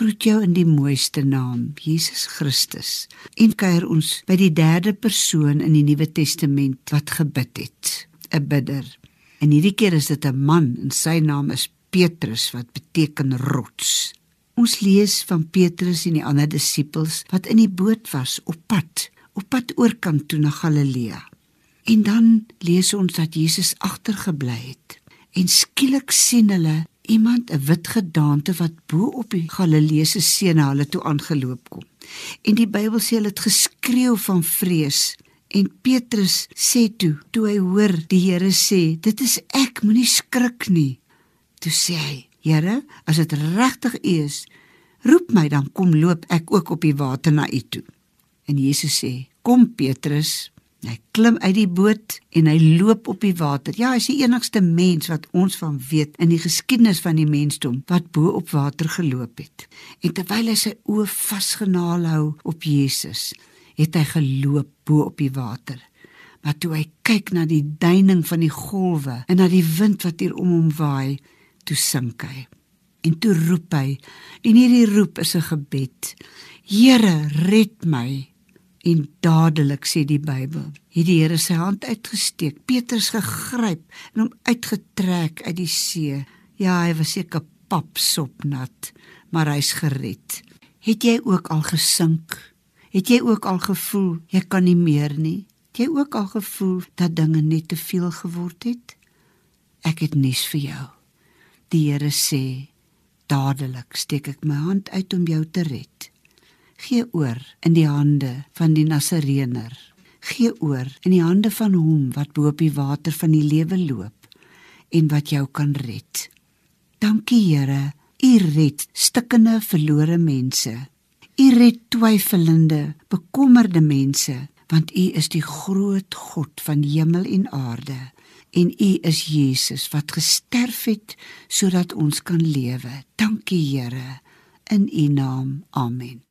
groet jou in die mooiste naam, Jesus Christus. En kuier ons by die derde persoon in die Nuwe Testament wat gebid het, 'n bidder. En hierdie keer is dit 'n man en sy naam is Petrus wat beteken rots. Ons lees van Petrus en die ander disippels wat in die boot was op pad, op pad oorkant toe na Galilea. En dan lees ons dat Jesus agtergebly het. En skielik sien hulle iemand 'n wit gedaante wat bo op die Galileese see na hulle toe aangeloop kom. En die Bybel sê hulle het geskreeu van vrees. En Petrus sê toe, toe hy hoor die Here sê, "Dit is ek, moenie skrik nie." Toe sê hy, "Here, as dit regtig U is, roep my dan kom loop ek ook op die water na U toe." En Jesus sê, "Kom Petrus." Hy klim uit die boot en hy loop op die water. Ja, hy is die enigste mens wat ons van weet in die geskiedenis van die mensdom wat bo op water geloop het. En terwyl hy sy oë vasgenaal hou op Jesus, het hy geloop bo op die water. Maar toe hy kyk na die duining van die golwe en na die wind wat hier om hom waai, toe sink hy. En toe roep hy, en hierdie roep is 'n gebed. Here, red my. En dadelik sê die Bybel, het die Here sy hand uitgesteek, Petrus gegryp en hom uitgetrek uit die see. Ja, hy was seker papsop nat, maar hy's gered. Het jy ook al gesink? Het jy ook al gevoel jy kan nie meer nie? Het jy ook al gevoel dat dinge net te veel geword het? Ek het nuus vir jou. Die Here sê, dadelik steek ek my hand uit om jou te red gee oor in die hande van die Nasareener. Gee oor in die hande van hom wat bo op die water van die lewe loop en wat jou kan red. Dankie Here, U red stikkende verlore mense. U red twyfelende, bekommerde mense, want U is die groot God van hemel en aarde en U is Jesus wat gesterf het sodat ons kan lewe. Dankie Here in U naam. Amen.